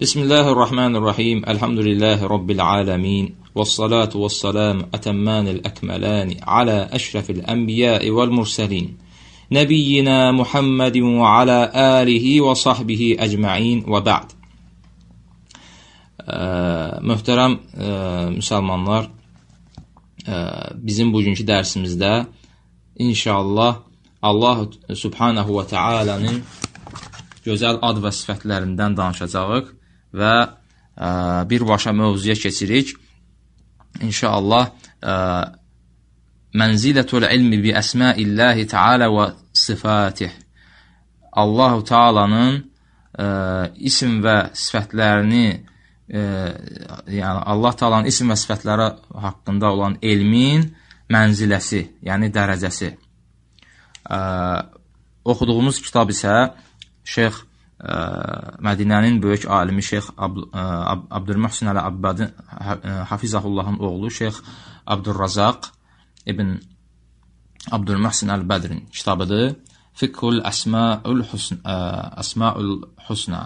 Bismillahirrahmanirrahim. Elhamdülillahi Rabbil alemin. Vessalatu vesselam etemmanil ekmelani ala eşrefil enbiyai vel murselin. Nebiyyina Muhammedin və alə alihi və sahbihi əcməin və bə'd. Möhtərəm ə, müsəlmanlar, ə, bizim bugünkü dərsimizdə inşallah Allah subhanahu və teala'nın gözəl ad və sifətlərindən danışacağıq və ə, birbaşa mövzuya keçirik. İnşallah ə, Mənzilətul ilmi bi əsmaillahi taala və sifatih. Allahu Taala'nın isim və sifətlərini ə, yəni Allah Taala'nın isim və sifətləri haqqında olan elmin mənziləsi, yəni dərəcəsi. Ə, oxuduğumuz kitab isə Şeyx Mədinənin böyük alimi Şeyx Ab Ab Abdülməhsin Əl-Abbadin Hafizahullahın oğlu Şeyx Abdurrazaq İbn Abdülməhsin Əl-Bədrin kitabıdır. Fikhul Əsmaül Husn Əsmaül Husna.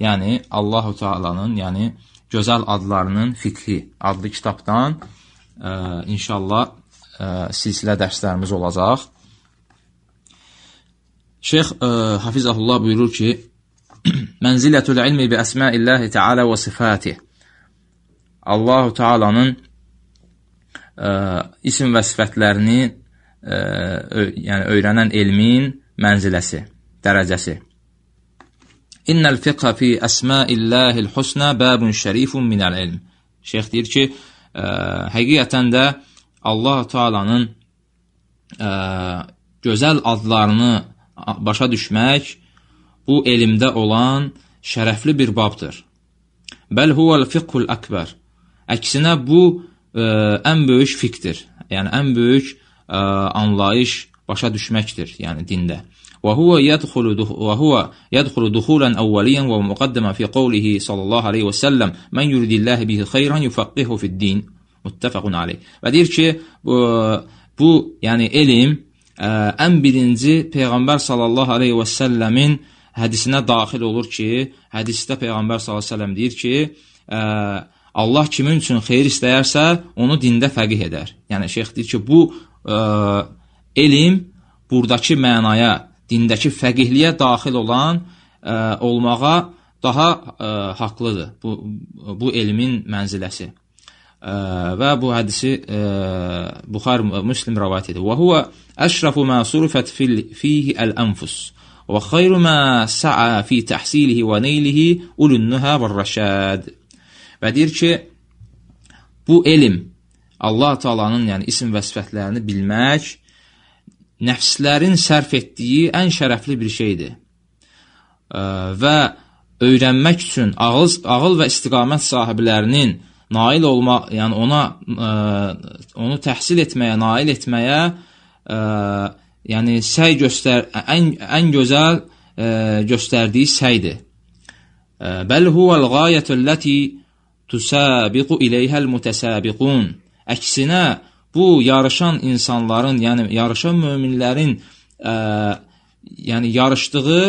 Yəni Allahu Taala'nın, yəni gözəl adlarının fikhi adlı kitabdan ə, inşallah ə, silsilə dərslərimiz olacaq. Şeyx ə, Hafizahullah buyurur ki, Mənzilətül ilmi bi əsmaillahi Teala və sifatih. Allahu Taala'nın ə, isim və sifətlərini ö, yəni öyrənən elmin mənziləsi, dərəcəsi. İnnel fiqha fi əsmaillahil husna babun şərifun minəl ilm. Şeyx deyir ki, ə, həqiqətən də Allah Taala'nın gözəl adlarını başa düşmək bu elmdə olan şərəfli bir babdır. Bəl huvəl fiqhul akbar. Əksinə bu ə, ən böyük fiqdir. Yəni ən böyük ə, anlayış başa düşməkdir, yəni dində. Və huwa yadxulu və huwa yadxulu duxulan awwaliyan və muqaddama fi qawlihi sallallahu alayhi və sallam men yuridillahu bihi xeyran yufaqihu fid-din. Muttafaqun alayh. Və deyir ki, bu, bu yəni elm ən birinci peyğəmbər sallallahu alayhi və səlləmin hədisinə daxil olur ki, hədisdə peyğəmbər sallallahu alayhi və səlləm deyir ki, ə, Allah kimin üçün xeyir istəyərsə, onu dində fəqih edər. Yəni şeyx deyir ki, bu ə, elm burdakı mənaya, dindəki fəqihliyə daxil olan ə, olmağa daha ə, haqlıdır. Bu bu elmin mənziləsi. Və bu hədisi ə, Buxar Müslim rivayet edir. Və huwa əşrafu ma surifat fihi al-anfus və xeyru ma sa'a fi tahsilihi və neylihi ulun-nuha və-rəşad. Və deyir ki, bu elm Allah Taala'nın yəni isim və sifətlərini bilmək nəfslərin sərf etdiyi ən şərəfli bir şeydir. Və öyrənmək üçün ağıl, ağıl və istiqamət sahiblərinin nail olma, yəni ona ə, onu təhsil etməyə, nail etməyə ə, yəni səy göstər ən ən gözəl ə, göstərdiyi səydir. Bəl huvel gayətullati tusabiqu ileyhəl mutəsabiqun. Əksinə, bu yarışan insanların, yəni yarışan möminlərin ə, yəni yarışdığı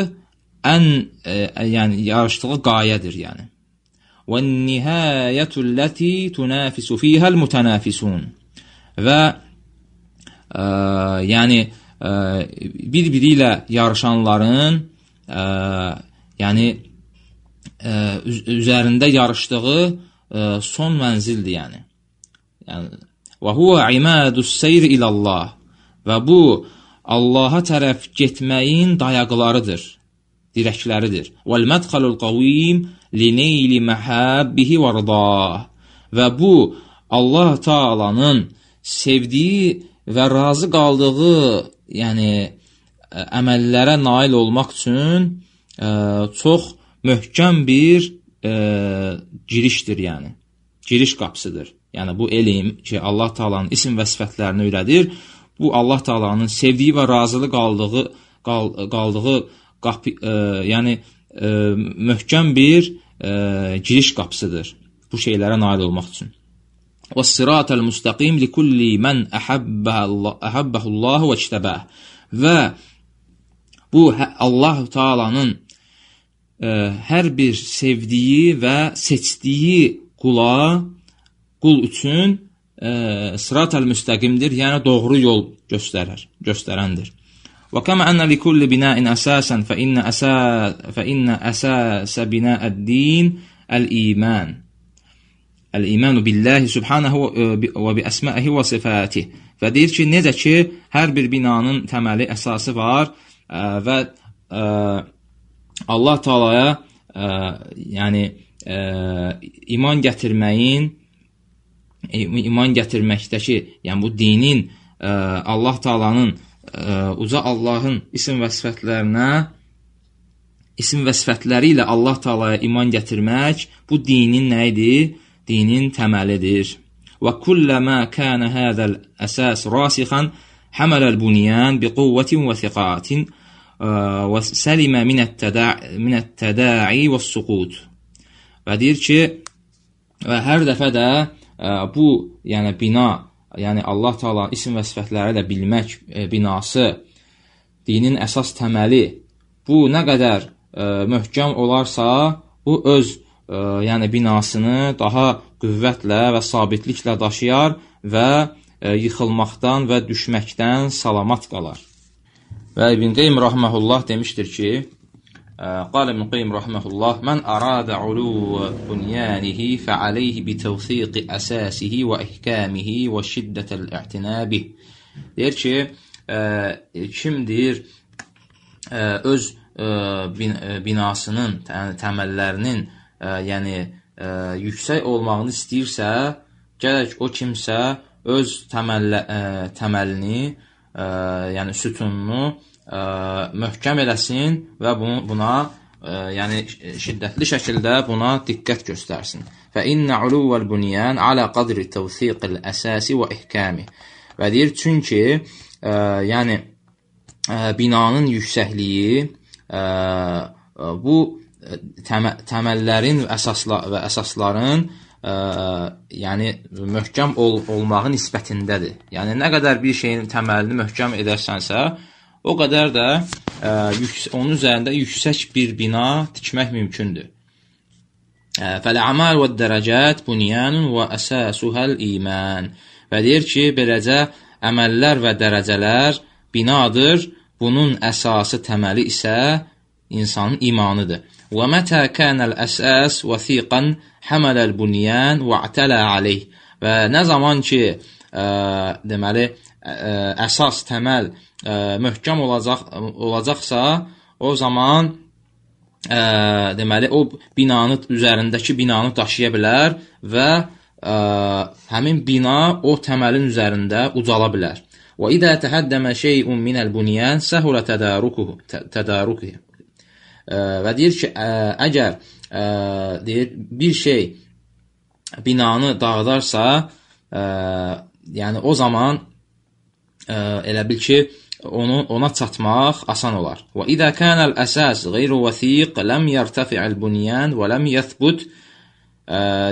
ən ə, yəni yarışdığı qayədir, yəni. Və nihayətullati tunafisu fihəl mutanafisun. Və ə, yəni bir-biri ilə yarışanların ə, yəni ə, üzərində yarışdığı son mənzildir, yəni. Yəni və huwa imadus seyr ilə Allah və bu Allaha tərəf getməyin dayaqlarıdır, dirəkləridir. Vəl mədxalul qavim lineyli məhabbihi və rıdah. Və bu Allah Taala'nın sevdiyi və razı qaldığı, yəni əməllərə nail olmaq üçün ə, çox möhkəm bir e, girişdir, yəni. Giriş qapısıdır. Yəni bu elm ki, Allah Taala'nın isim və sifətlərini öyrədir. Bu Allah Taala'nın sevdiyi və razılı qaldığı qal, qaldığı qapı ə, yəni ə, möhkəm bir ə, giriş qapısıdır bu şeylərə nail olmaq üçün. Və sıratal mustaqim li kulli men ahabbahu Allah və ictabah. Və bu hə, Allah Taala'nın hər bir sevdiyi və seçdiyi qula qul üçün sıratal müstəqimdir, yəni doğru yol göstərər, göstərəndir. وكما أن لكل بناء أساسا فإن أساس فإن أساس بناء الدين الإيمان الإيمان بالله subhanahu və bi əsmaihi və sifatihi. Və deyir ki, necə ki, hər bir binanın təməli, əsası var ə, və ə, Allah Taalaya yəni ə, iman gətirməyin iman gətirməkdəki, yəni bu dinin ə, Allah Taalanın ə, uca Allahın isim və sifətlərinə isim və sifətləri ilə Allah Taalaya iman gətirmək bu dinin nə idi? Dinin təməlidir. Və kulləmə kənə hədəl əsas rasikhan həmələl bunyan bi quvvətin və thiqatin və səlimə minət-tədai və suqut. Və deyir ki, və hər dəfə də ə, bu, yəni bina yəni Allah Taala isim və sifətləri ilə bilmək e, binası dinin əsas təməli bu nə qədər e, möhkəm olarsa, bu öz e, yəni binasını daha qüvvətlə və sabitliklə daşıyar və e, yıxılmaqdan və düşməkdən salamat qalar. Və İbn Qeym rahmehullah demişdir ki, قال ابن القيم رحمه الله من أراد علو بنيانه فعليه بتوثيق أساسه وإحكامه وشدة الاعتناء به deyir ki, ə, kim deyir ə, öz ə, bin, ə, binasının, yəni təməllərinin, ə, yəni ə, yüksək olmağını istəyirsə, gərək o kimsə öz təməllə, ə, təməlini, ə, yəni sütununu ə, möhkəm eləsin və bunu, buna ə, yəni şiddətli şəkildə buna diqqət göstərsin. Fə innə uluvəl bunyan alə qadri təvsiqil əsasi və ihkami. Və deyir, çünki ə, yəni ə, binanın yüksəkliyi ə, bu təmə, təməllərin əsasla, və əsasların ə, yəni möhkəm ol, olmağı nisbətindədir. Yəni nə qədər bir şeyin təməlini möhkəm edərsənsə, o qədər də e, onun üzərində yüksək bir bina tikmək mümkündür. E, Fəl-əmal və dərəcət bunyanun və əsasuhəl iman. Və deyir ki, beləcə əməllər və dərəcələr binadır, bunun əsası təməli isə insanın imanıdır. Və mətə kənəl əsas vəsiqan həmələl bunyan və ətələ aleyh. Və nə zaman ki, ə, deməli, ə, əsas təməl ə, möhkəm olacaq olacaqsa, o zaman ə, deməli o binanı üzərindəki binanı daşıya bilər və ə, həmin bina o təməlin üzərində ucala bilər. Və idə təhəddəmə şeyun minəl bunyan səhula tədarukuhu tədarukuhu. Və deyir ki, ə, əgər ə, deyir bir şey binanı dağıdarsa, ə, yəni o zaman ə, elə bil ki, onu ona çatmaq asan olar. Və idə kanəl əsas qeyru vəsiq ləm yertafi'l bunyan və ləm yəthbut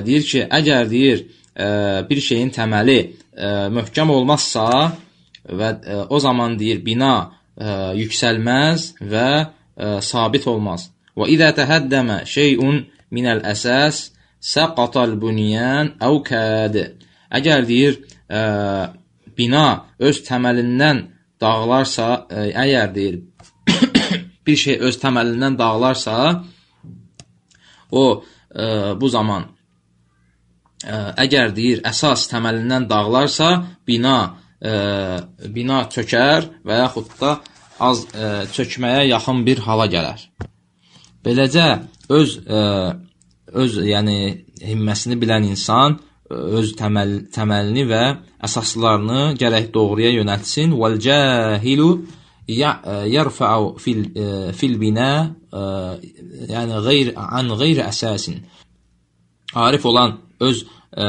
deyir ki, əgər deyir ə, bir şeyin təməli ə, möhkəm olmazsa və ə, o zaman deyir bina ə, yüksəlməz və ə, sabit olmaz. Və idə təhəddəmə şeyun minəl əsas səqatal bunyan əv kəd. Əgər deyir ə, bina öz təməlindən dağlarsa, ə, e, əgər deyir bir şey öz təməlindən dağlarsa, o ə, e, bu zaman ə, e, əgər deyir əsas təməlindən dağlarsa, bina ə, bina çökər və yaxud da az ə, çökməyə yaxın bir hala gələr. Beləcə öz ə, öz yəni himməsini bilən insan öz təməl, təməlini və əsaslarını gərək doğruya yönəltsin. Vəl cahilu yerfa'u fil fil bina yəni qeyr an qeyr əsasin. Arif olan öz ə,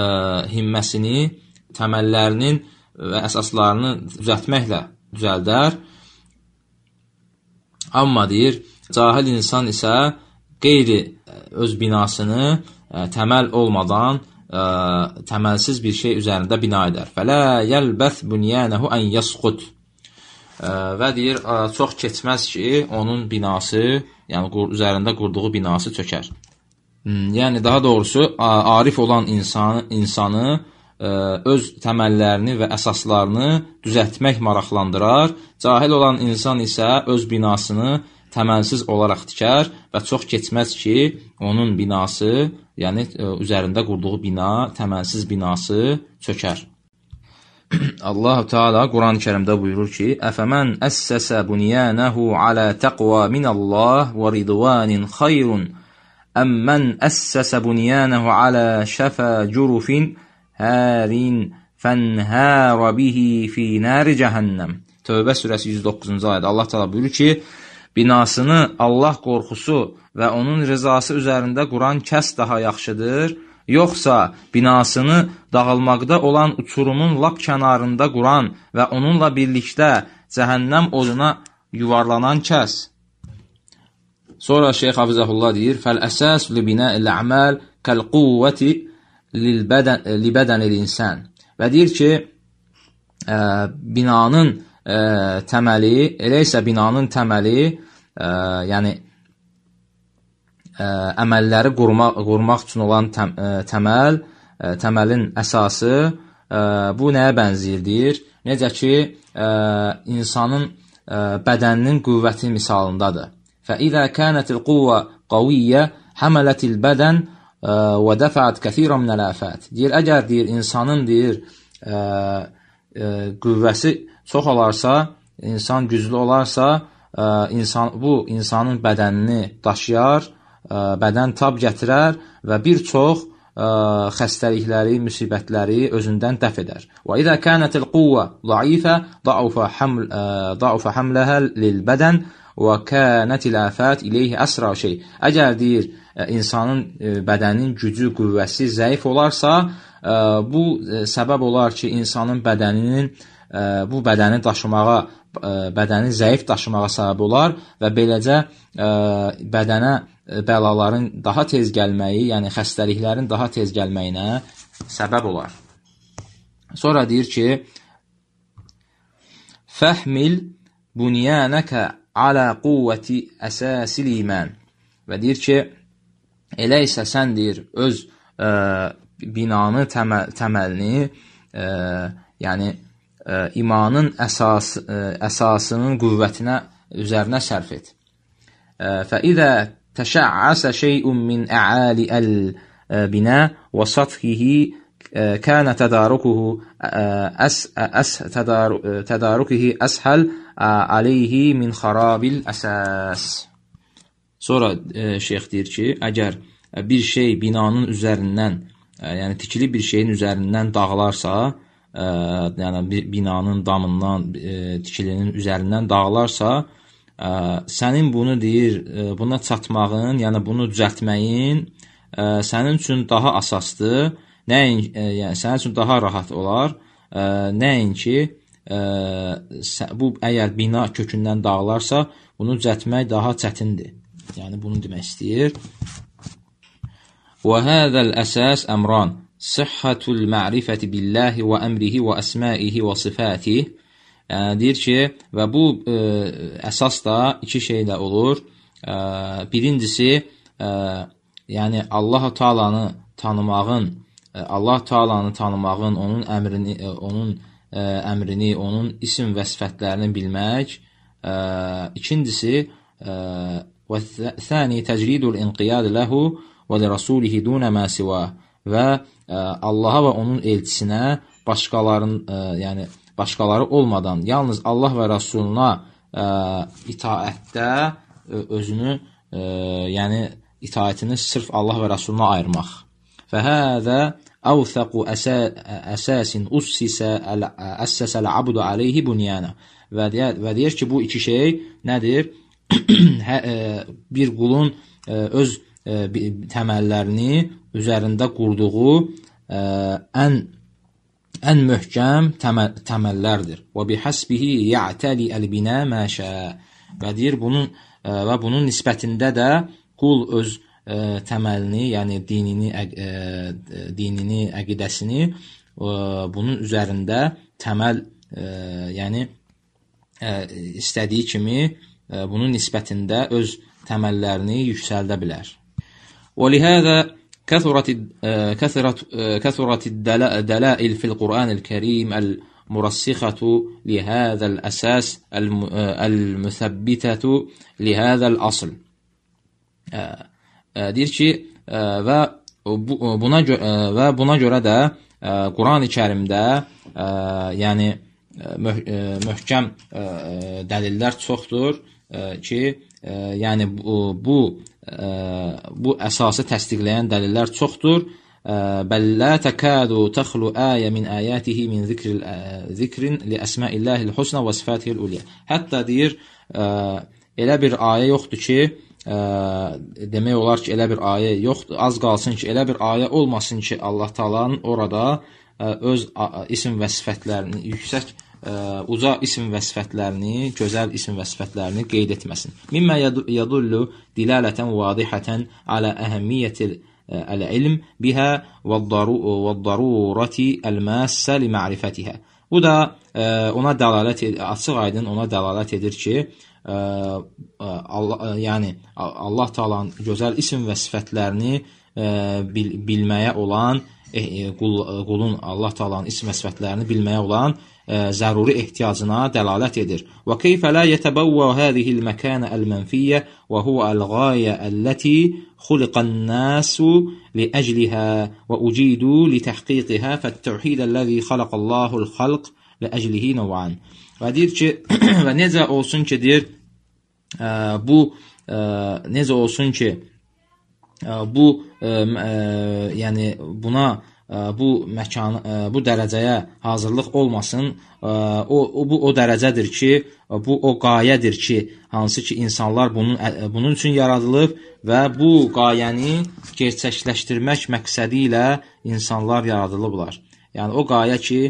himməsini, təməllərinin və əsaslarını düzəltməklə düzəldər. Amma deyir, cahil insan isə qeyri öz binasını ə, təməl olmadan ə, təməlsiz bir şey üzərində bina edər. Fələ yəlbəth bünyənəhu ən yəsqut. Və deyir, ə, çox keçməz ki, onun binası yəni qur üzərində qurduğu binası çökər. Hmm, yəni daha doğrusu arif olan insanı insanı ə, öz təməllərini və əsaslarını düzəltmək maraqlandırar. Cahil olan insan isə öz binasını təməlsiz olaraq tikər və çox keçməz ki, onun binası, yəni ə, üzərində qurduğu bina, təməlsiz binası çökər. Allah Teala Quran-Kərimdə buyurur ki: "Əfəmən əssəsə bunyanahu alə təqva minallah və ridvanin xayrun əmmən əssəsə bunyanahu alə şəfə curufin hərin fənhərə bihi fi nari cəhənnəm." Tövbə surəsi 109-cu ayədə Allah Teala buyurur ki: "Binasını Allah qorxusu və onun rızası üzərində quran kəs daha yaxşıdır." yoxsa binasını dağılmaqda olan uçurumun lap kənarında quran və onunla birlikdə cəhənnəm oduna yuvarlanan kəs. Sonra Şeyx Hafizəhullah deyir: "Fəl-əsas li bina'il a'mal kal-quvvati li-bədən insan." Və deyir ki, ə, binanın ə, təməli, elə isə binanın təməli, ə, yəni ə, əməlləri qurmaq, qurmaq üçün olan təm, ə, təməl, ə, təməlin əsası ə, bu nəyə bənzəyir deyir? Necə ki, ə, insanın ə, bədəninin qüvvəti misalındadır. فإذا كانت القوة قوية حملت البدن və dəfət kəsirən min ələfət. Deyir, əgər deyir insanın deyir ə, ə, qüvvəsi çox olarsa, insan güclü olarsa, ə, insan bu insanın bədənini daşıyar bədən tab gətirər və bir çox xəstəlikləri, müsibətləri özündən dəf edər. Və izə kanatil quvva zəifə, da'ufa haml da'ufa hamlaha lil bədən və kanatil afat ileyhi əsra şey. Əgər deyir insanın bədəninin gücü, qüvvəsi zəif olarsa, bu ə, səbəb olar ki, insanın bədəninin ə, bu bədəni daşımağa bədəni zəif daşımağa səbəb olar və beləcə bədənə bəlaların daha tez gəlməyi, yəni xəstəliklərin daha tez gəlməyinə səbəb olar. Sonra deyir ki, Fəhmil bunyanəkə alə quvvəti əsəsil iman. Və deyir ki, elə isə sən deyir, öz ə, binanı, təməl, təməlini, ə, yəni ə, imanın əsas, ə, əsasının qüvvətinə üzərinə sərf et. Fəidə تشعس شيء من أعالي البناء وسطحه كان تداركه أس أس تدار تداركه أسهل عليه min xarabil əsas. Sonra e, şeyx deyir ki, əgər bir şey binanın üzərindən, e, yəni tikili bir şeyin üzərindən dağılarsa, e, yəni binanın damından, e, tikilinin üzərindən dağılarsa, ə, sənin bunu deyir, ə, buna çatmağın, yəni bunu düzəltməyin ə, sənin üçün daha asasdır. Nəyin, ə, yəni sənin üçün daha rahat olar. Ə, nəinki ə, bu əgər bina kökündən dağılarsa, bunu düzəltmək daha çətindir. Yəni bunu demək istəyir. Ma'rifati billahi və əmrihi və əsmaihi və sifatihi ə, deyir ki, və bu ə, əsas da iki şeylə olur. Ə, birincisi, ə, yəni Allah Taala'nı tanımağın, Allah Taala'nı tanımağın, onun əmrini, onun ə, əmrini, onun isim və sifətlərini bilmək. Ə, ikincisi, və thani təcridul inqiyad ləhu və li rasulihi dunə mə siva və ə, Allaha və onun elçisinə başqaların, ə, yəni başqaları olmadan yalnız Allah və Rəsuluna ə, itaətdə özünü, ə, yəni itaətini sırf Allah və Rəsuluna ayırmaq. Fəhədə əvthəqu əsasin ussisə əssəsəl abdu aleyhi bunyana. Və deyir, və deyir ki, bu iki şey nədir? hə, ə, bir qulun ə, öz ə, təməllərini üzərində qurduğu ə, ən ən möhkəm təməl, təməllərdir. Və bihəsbihi ya'təli əl-binə mə şə. Və deyir bunun ə, və bunun nisbətində də qul öz ə, təməlini, yəni dinini, ə, dinini, əqidəsini ə, bunun üzərində təməl, ə, yəni ə, istədiyi kimi ə, bunun nisbətində öz təməllərini yüksəldə bilər. وَلِهَذَا كثرت كثرت كثرت الدلائل في القرآن الكريم المرسخة لهذا الأساس المثبتة لهذا الأصل. Deyir ki, və buna və buna görə də Quran-ı Kərimdə yəni möh möhkəm dəlillər çoxdur ki, yəni bu, bu bu əsası təsdiqləyən dəlillər çoxdur. Bəl la takadu taxlu ayə min ayatihi min zikril zikrin li əsmaillahil husna və sifatihil ulya. Hətta deyir elə bir ayə yoxdur ki, ə, demək olar ki, elə bir ayə yoxdur. Az qalsın ki, elə bir ayə olmasın ki, Allah Taala'nın orada ə, öz ə, isim və sifətlərini yüksək uca isim və sifətlərini, gözəl isim və sifətlərini qeyd etməsin. Mimmə yadullu dilalətən vadihətən alə əhəmmiyyətil el-ilm biha və-darurati el-massə li ma'rifətihə. Bu da ə, ona dəlalət açıq aydın ona dəlalət edir ki, ə, Allah yəni Allah Taala'nın gözəl isim və sifətlərini ə, bil, bilməyə olan e, qul, qulun Allah Taala'nın isim və sifətlərini bilməyə olan zəruri ehtiyacına dəlalət edir. Və keyfə la yetəbəvvə hədihil məkənə əl-mənfiyyə və huvə əl-qayə əlləti xuliqən-nəsu li-əclihə və ucidu li-təhqiqihə fət-təvhid əlləzi xalaqallahu l-xalq li-əclihi nəvən. Və deyir ki, və necə olsun ki, deyir, ə, bu ə, necə olsun ki, ə, bu ə, ə, yəni buna bu məkan bu dərəcəyə hazırlıq olmasın. O, o bu o dərəcədir ki, bu o qayədir ki, hansı ki insanlar bunun bunun üçün yaradılıb və bu qayəni gerçəkləşdirmək məqsədi ilə insanlar yaradılıblar. Yəni o qayə ki,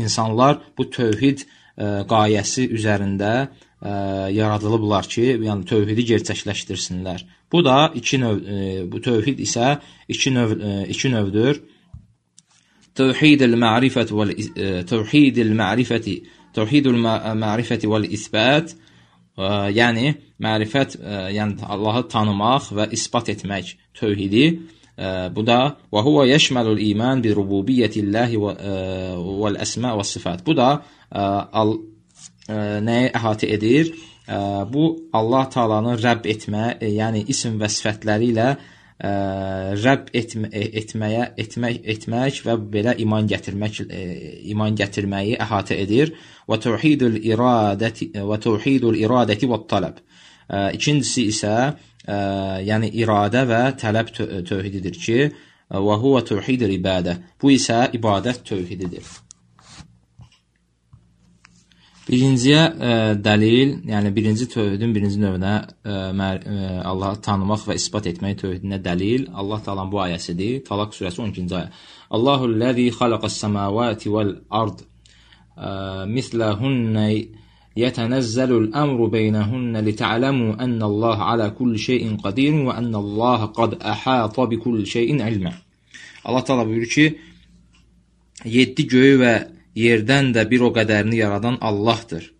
insanlar bu tövhid qayəsi üzərində ə, yaradılıblar ki, yəni tövhidi gerçəkləşdirsinlər. Bu da iki növ e, bu tövhid isə iki növ e, iki növdür. Tövhidul ma'rifət və tövhidul ma'rifəti tövhidul ma'rifəti və isbat yəni mərifət yəni Allahı tanımaq və isbat etmək tövhidi bu da və huwa yashmalul iman bi rububiyyətillahi və əsma və sifat. Bu da nəyi əhatə edir? bu Allah Taalanı Rəbb etmə, e, yəni isim və sifətləri ilə Rəbb etmə, e, etməyə etmək etmək və belə iman gətirmək e, iman gətirməyi əhatə edir və təvhidul iradəti və təvhidul iradəti və tələb. İkincisi isə yəni iradə və tələb tövhididir ki, və huwa təvhidul ibadə. Bu isə ibadət tövhididir. Birinciyə ə, e, dəlil, yəni birinci tövhidin birinci növünə ə, e, ə, e, Allahı tanımaq və isbat etmək tövhidinə dəlil Allah Taala'nın bu ayəsidir. Talaq surəsi 12-ci ayə. Allahu'l-ləzi xalaqas-samawati vel-ard mislahunna يتنزل الأمر بينهن لتعلموا أن الله على كل شيء قدير وأن الله قد أحاط بكل شيء علما. Allah Taala buyurur ki, 7 göyü və yerdən də bir o qədərini yaradan Allahdır.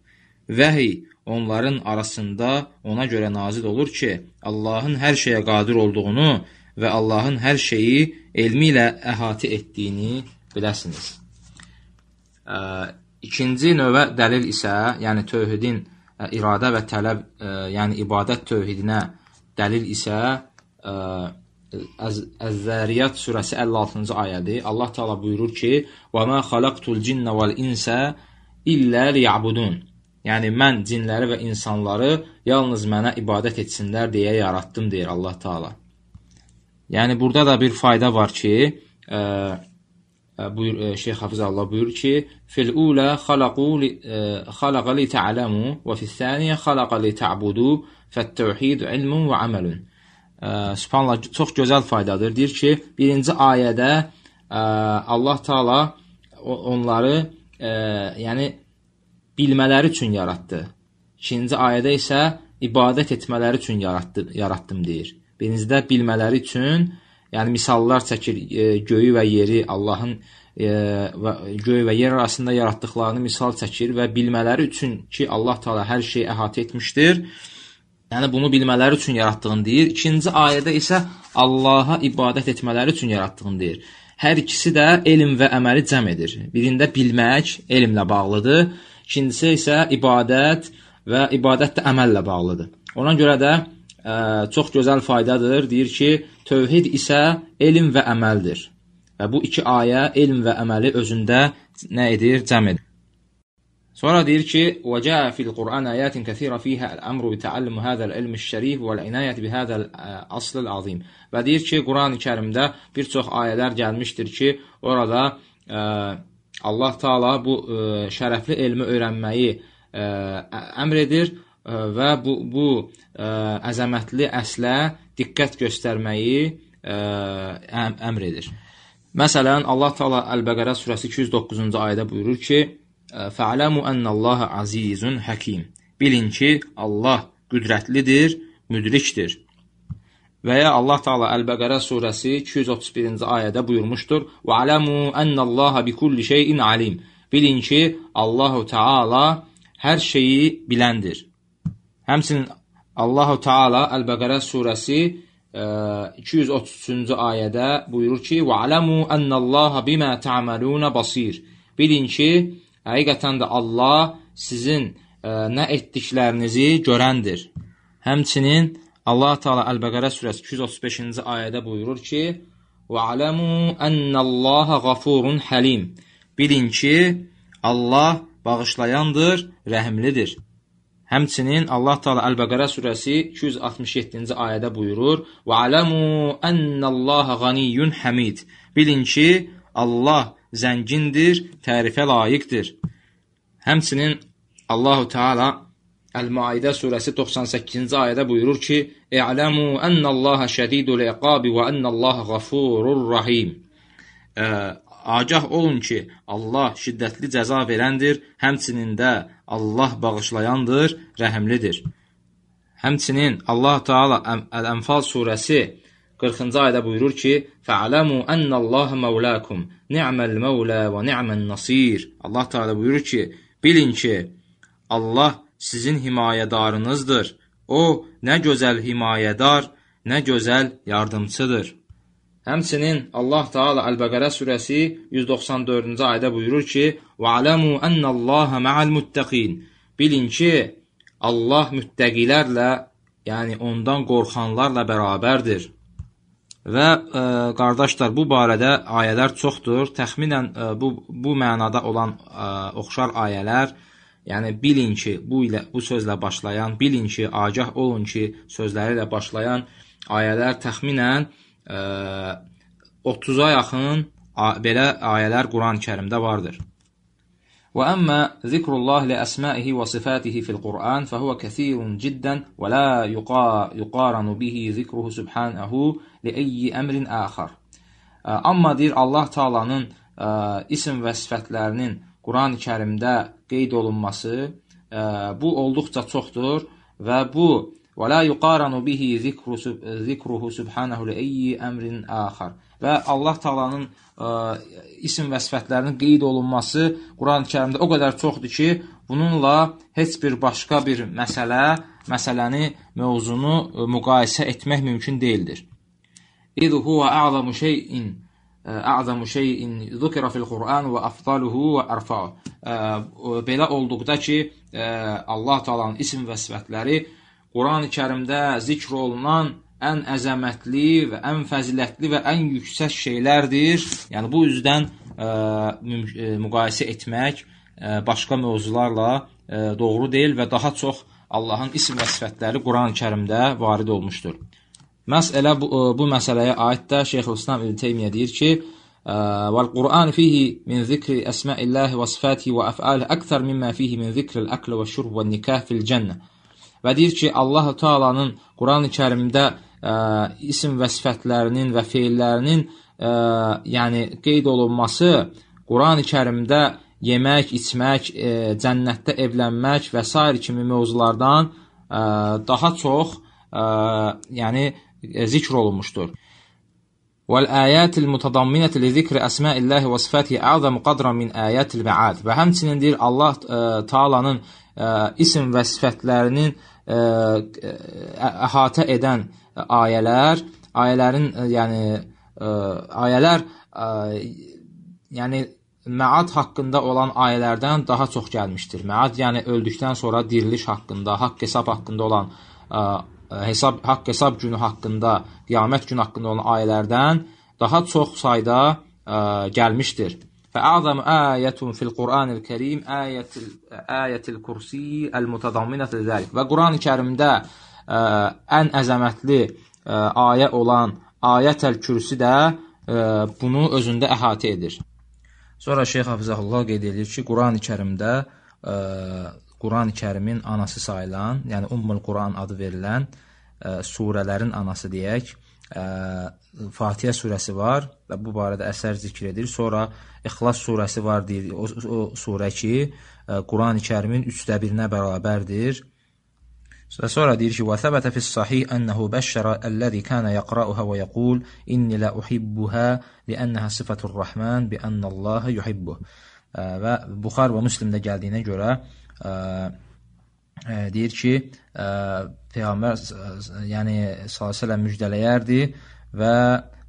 Vəhiy onların arasında ona görə nazil olur ki, Allahın hər şeyə qadir olduğunu və Allahın hər şeyi elmi ilə əhatə etdiyini biləsiniz. Ə, ikinci növə dəlil isə, yəni tövhidin ə, iradə və tələb, ə, yəni ibadət tövhidinə dəlil isə ə, Əz-Zəriyat surəsi 56-cı ayədir. Allah Taala buyurur ki: "Və ma xalaqtul cinnə vel insə illə liyabudun." Yəni mən cinləri və insanları yalnız mənə ibadət etsinlər deyə yaratdım deyir Allah Taala. Yəni burada da bir fayda var ki, ə, buyur ə, Şeyx Hafiz Allah buyurur ki, fil ula xalaqu xalaqa li ta'lamu və fis saniyə xalaqa li ta'budu fət-təvhid ilmun və amalun. Subhanallah çox gözəl faydadır. Deyir ki, birinci ayədə ə, Allah Taala onları ə, yəni bilmələri üçün yaratdı. İkinci ayədə isə ibadət etmələri üçün yaratdı, yaratdım deyir. Birincidə bilmələri üçün, yəni misallar çəkir e, göyü və yeri Allahın e, və göy və yer arasında yaratdıqlarını misal çəkir və bilmələri üçün ki, Allah Taala hər şeyi əhatə etmişdir Yəni bunu bilmələri üçün yaratdığını deyir. İkinci ayədə isə Allaha ibadət etmələri üçün yaratdığını deyir. Hər ikisi də elm və əməli cəm edir. Birində bilmək elmlə bağlıdır, ikincisi isə ibadət və ibadət də əməllə bağlıdır. Ona görə də ə, e, çox gözəl faydadır. Deyir ki, tövhid isə elm və əməldir. Və bu iki ayə elm və əməli özündə nə edir? Cəm edir. Sonra deyir ki: "Və cə'a fil-Qur'an ayətin kəsirə fiha el-əmru bi ta'allum hadha el-ilm şərif və el-inayət bi hadha el-asl el-azim." Və deyir ki, Qurani-Kərimdə bir çox ayələr gəlmişdir ki, orada ə, Allah Taala bu ə, şərəfli elmi öyrənməyi e, ə, əmr edir və bu bu ə, əzəmətli əslə diqqət göstərməyi ə, əmr edir. Məsələn, Allah Taala Əl-Bəqərə surəsi 209-cu ayədə buyurur ki: Fa'lamu ennallaha azizun hakim. Bilin ki, Allah qüdrətlidir, müdrikdir. Və ya Allah Taala Əl-Bəqərə surəsi 231-ci ayədə buyurmuşdur: "Və alamu ennallaha bikulli şeyin alim." Bilin ki, Allahu Taala hər şeyi biləndir. Həmçinin Allahu Taala Əl-Bəqərə surəsi 233-cü ayədə buyurur ki: "Və alamu ennallaha bima ta'maluna basir." Bilin ki, Həqiqətən də Allah sizin ə, e, nə etdiklərinizi görəndir. Həmçinin Allah Teala Əl-Bəqərə surəsi 235-ci ayədə buyurur ki: "Və alamu ennallaha gafurun halim." Bilin ki, Allah bağışlayandır, rəhimlidir. Həmçinin Allah Teala Əl-Bəqərə surəsi 267-ci ayədə buyurur: "Və alamu ennallaha ganiyyun hamid." Bilin ki, Allah zəngindir, tərifə layiqdir. Həmçinin Allahu Teala Əl-Maidə surəsi 98-ci ayədə buyurur ki: "İ'lamu ennallaha şədidul iqabi və ennallaha gafurur rahim." Ə, agah olun ki, Allah şiddətli cəza verəndir, həmçinin də Allah bağışlayandır, rəhimlidir. Həmçinin Allah Teala Əl-Ənfal surəsi 40-cı ayədə buyurur ki: "Fa'lamu ennallaha mevlakum, ni'mal mevla və ni'man nasir." Allah Teala buyurur ki: "Bilin ki, Allah sizin himayədarınızdır. O nə gözəl himayədar, nə gözəl yardımçıdır." Həmçinin Allah Taala Əl-Bəqərə surəsi 194-cü ayədə buyurur ki: "Və alamu ennallaha ma'al muttaqin." Bilin ki, Allah müttəqilərlə, yəni ondan qorxanlarla bərabərdir. Və e, qardaşlar, bu barədə ayələr çoxdur. Təxminən e, bu bu mənada olan e, oxşar ayələr, yəni bilin ki, bu ilə bu sözlə başlayan, bilin ki, agah olun ki, sözləri ilə başlayan ayələr təxminən ə, 30-a yaxın belə ayələr Quran-Kərimdə vardır. وأما ذكر الله لأسمائه وصفاته في القرآن فهو كثير جدا ولا يقارن به ذكره سبحانه لأي أمر آخر. Amma deyir Allah Taala'nın isim və sifətlərinin Quran-ı Kərimdə qeyd olunması bu olduqca çoxdur və bu yuqaranu bihi zikruhu subhanahu li ayyi emrin axar və Allah Taala'nın e, isim və sifətlərinin qeyd olunması Quran-Kərimdə o qədər çoxdur ki, bununla heç bir başqa bir məsələ, məsələni, mövzunu e, müqayisə etmək mümkün deyildir. İz huwa a'zamu şey'in e, a'zamu şey'in zukira fil Qur'an və afdaluhu və arfa'u. Belə olduqda ki, Allah Taala'nın isim və sifətləri Quran-Kərimdə zikr olunan ən əzəmətli və ən fəzilətli və ən yüksək şeylərdir. Yəni bu üzdən ə, ə, müqayisə etmək ə, başqa mövzularla ə, doğru deyil və daha çox Allahın ism və sifətləri Quran-Kərimdə varid olmuşdur. Məhz elə bu, ə, bu məsələyə aid də Şeyxülislam İbn Teymiyyə deyir ki, والقرآن فيه من ذكر أسماء الله وصفاته وأفعاله أكثر مما فيه من ذكر الأكل والشرب والنكاح في الجنة və deyir ki, Allah Taala'nın Quran-ı Kərimdə ə, isim və sifətlərinin və feillərinin ə, yəni qeyd olunması Quran-ı Kərimdə yemək, içmək, ə, cənnətdə evlənmək və s. kimi mövzulardan ə, daha çox ə, yəni zikr olunmuşdur. وَالْآيَاتِ الْمُتَضَمِّنَةِ لِذِكْرِ أَسْمَاءِ اللّٰهِ وَصِفَاتِهِ أَعْظَمُ قَدْرًا مِنْ آيَاتِ الْبَعَادِ Və həmçinin deyir Allah ə, Taalanın ə, isim və sifətlərinin ə, əhatə edən ayələr, ayələrin yəni ə, ayələr yəni Məad haqqında olan ayələrdən daha çox gəlmişdir. Məad yəni öldükdən sonra diriliş haqqında, haqq hesab haqqında olan hesab haqq hesab günü haqqında, qiyamət günü haqqında olan ayələrdən daha çox sayda ə, gəlmişdir. فأعظم آية في القرآن الكريم آية آية الكرسي المتضمنة لذلك. Və Quran-Kərimdə ən əzəmətli ə, ayə olan Ayətəl Kürsi də ə, bunu özündə əhatə edir. Sonra Şeyx Hafizəhullah qeyd edir ki, Qurani-Kərimdə Qurani Kərimin anası sayılan, yəni Ummul Quran adı verilən ə, surələrin anası deyək, ə, Fatihə surəsi var və bu barədə əsər zikr edir. Sonra İxlas surəsi var deyir. O, o surə ki, e, Qurani-Kərimin 3də 1-nə bərabərdir. Və sonra deyir ki: "Və səbətə fi sahih ennehu bəşşərə allazi kana yaqra'uha və yəqul inni la uhibbuha li'annaha sifatur rahman bi annallaha yuhibbu." E, və Buxar və Müslimdə gəldiyinə görə ə, deyir ki, ə, peyğəmbər yəni, yəni sallallahu əleyhi müjdələyərdi və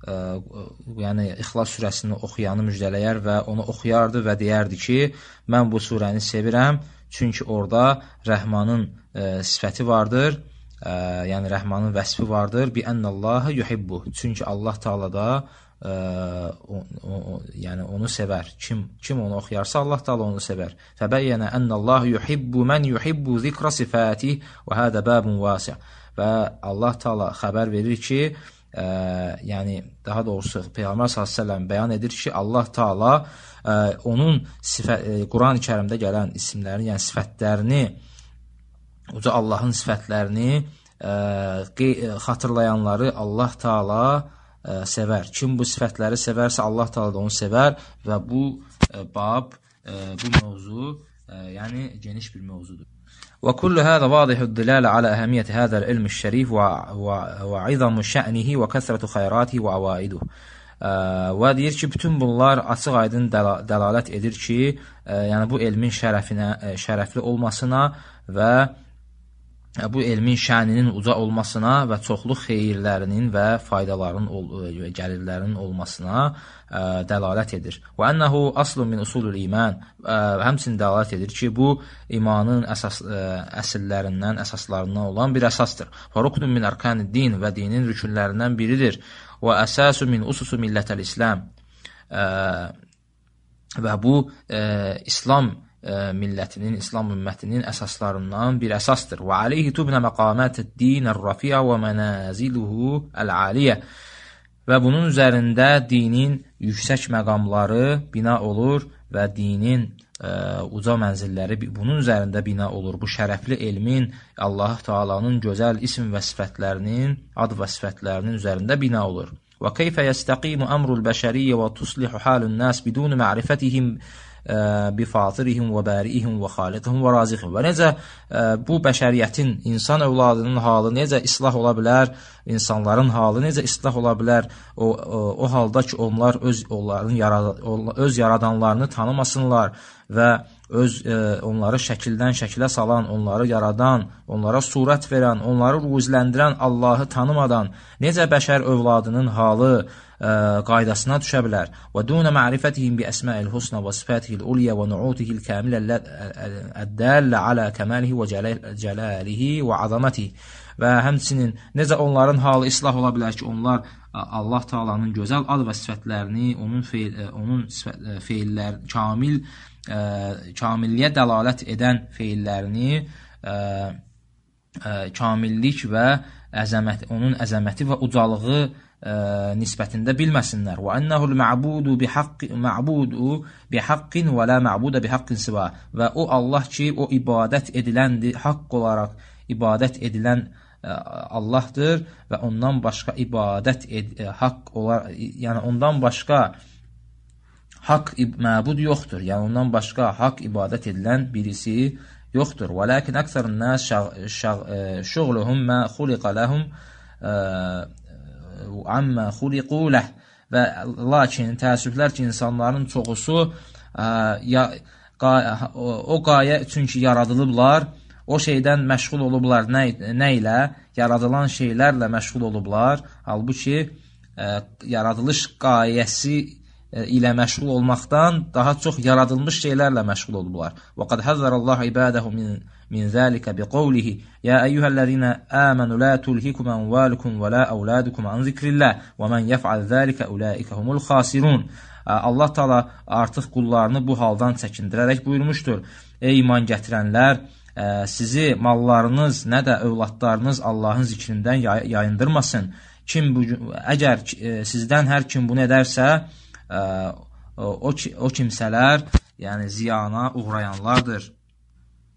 ə, yəni İxlas surəsini oxuyanı müjdələyər və onu oxuyardı və deyərdi ki, mən bu surəni sevirəm, çünki orada Rəhmanın ə, sifəti vardır. Ə, yəni Rəhmanın vəsfi vardır. Bi ennallaha yuhibbu. Çünki Allah Taala da ə, o, o, o, yəni onu sevər. Kim kim onu oxuyarsa Allah Taala onu sevər. Fəbəyyənə ennallahu yuhibbu men yuhibbu zikra sifati və hada babun vasi'. Və Allah Taala xəbər verir ki, ə, yəni daha doğrusu Peyğəmbər sallallahu bəyan edir ki, Allah Taala ə, onun sifət Qurani-Kərimdə gələn isimlərini, yəni sifətlərini uca Allahın sifətlərini ə, xatırlayanları Allah Taala ə, sevər. Kim bu sifətləri sevərsə Allah Taala da onu sevər və bu ə, bab, ə, bu mövzu ə, yəni geniş bir mövzudur. وكل هذا واضح الدلالة على أهمية هذا العلم الشريف وعظم شأنه وكثرة خيراته وعوائده və deyir ki, bütün bunlar açıq-aydın dəlalət edir ki, yəni bu elmin şərəfinə, şərəfli olmasına və bu elmin şəninin uca olmasına və çoxlu xeyirlərinin və faydaların və gəlirlərinin olmasına ə, dəlalət edir. Və ennehu aslun min usulul iman. Həmçinin dəlalət edir ki, bu imanın əsas ə, əsillərindən, əsaslarından olan bir əsasdır. Və ruknun min arkanid din və dinin rükünlərindən biridir. Və əsasu min ususu millətəl İslam. Ə, və bu ə, İslam millətinin, İslam ümmətinin əsaslarından bir əsasdır. Və aleyhi tubnə məqamət-din ər-rafiyə və mənaziluhu əl-aliyə. Və bunun üzərində dinin yüksək məqamları bina olur və dinin ə, uca mənzilləri bunun üzərində bina olur. Bu şərəfli elmin Allah Taala'nın gözəl isim və sifətlərinin, ad və sifətlərinin üzərində bina olur. Və keyfə yəstəqimu əmrul bəşəriyyə və tuslihu halun nas bidun ma'rifatihim bifatirihim və bərihim və xaliqihim və razixim. Və necə bu bəşəriyyətin, insan övladının halı necə islah ola bilər, insanların halı necə islah ola bilər o, o, o halda ki, onlar öz onların yarad öz yaradanlarını tanımasınlar və öz e, onları şəkildən şəkilə salan, onları yaradan, onlara surət verən, onları ruzləndirən Allahı tanımadan necə bəşər övladının halı qaydasına düşə bilər. Və dunə ma'rifatihim bi əsma'il husna və sifatihil ulya və nu'utihi al-kamilə əddəllə alə kəmalihi və cəlalihi və azamatihi. Və həmçinin necə onların halı islah ola bilər ki, onlar Allah Taala'nın gözəl ad və sifətlərini, onun feil, onun feillər kamil ə, kamilliyə dəlalət edən feillərini ə, ə, kamillik və əzəmət, onun əzəməti və ucalığı nisbətində bilməsinlər. Və ennəhul ma'budu bihaqqi ma'budu bihaqqin və la ma'buda bihaqqin siva. Və o Allah ki, o ibadət ediləndir, haqq olaraq ibadət edilən ə, Allahdır və ondan başqa ibadət ed, ə, haqq olar, yəni ondan başqa haqq məbud yoxdur. Yəni ondan başqa haqq ibadət edilən birisi yoxdur. Və lakin əksərun nas şuğluhum ma xuliqa lahum amma xuliqu ləh və lakin təəssüflər ki, insanların çoxusu ə, o qayə üçün ki, yaradılıblar, o şeydən məşğul olublar nə, nə ilə? Yaradılan şeylərlə məşğul olublar. Halbuki ə, yaradılış qayəsi ilə məşğul olmaqdan daha çox yaradılmış şeylərlə məşğul olublar. Və qad hazzarallahu ibadahu min min zalika biqawlihi ya eyyuhellezina amanu la tulhikum amwalukum və la auladukum an zikrillah və men yef'al zalika ulaika humul khasirun. Allah Taala artıq qullarını bu haldan çəkindirərək buyurmuşdur: Ey iman gətirənlər, sizi mallarınız, nə də övladlarınız Allahın zikrindən yayındırmasın. Kim bu əgər sizdən hər kim bunu edərsə, o o kimsələr, yəni ziyana uğrayanlardır.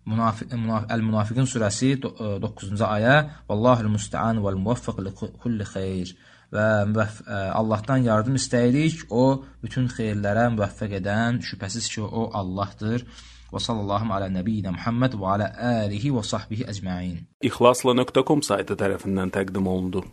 Münafiq Əl-Münafiqin surəsi 9-cu ayə: "Vallahul musta'an vel muvaffaq li kulli xeyr." və Allahdan yardım istəyirik. O bütün xeyirlərə müvəffəq edən, şübhəsiz ki, o Allahdır. Və sallallahu alə nəbiyyinə Muhammed və alə alihi və sahbihi əcmain. İxlasla.com saytı tərəfindən təqdim olundu.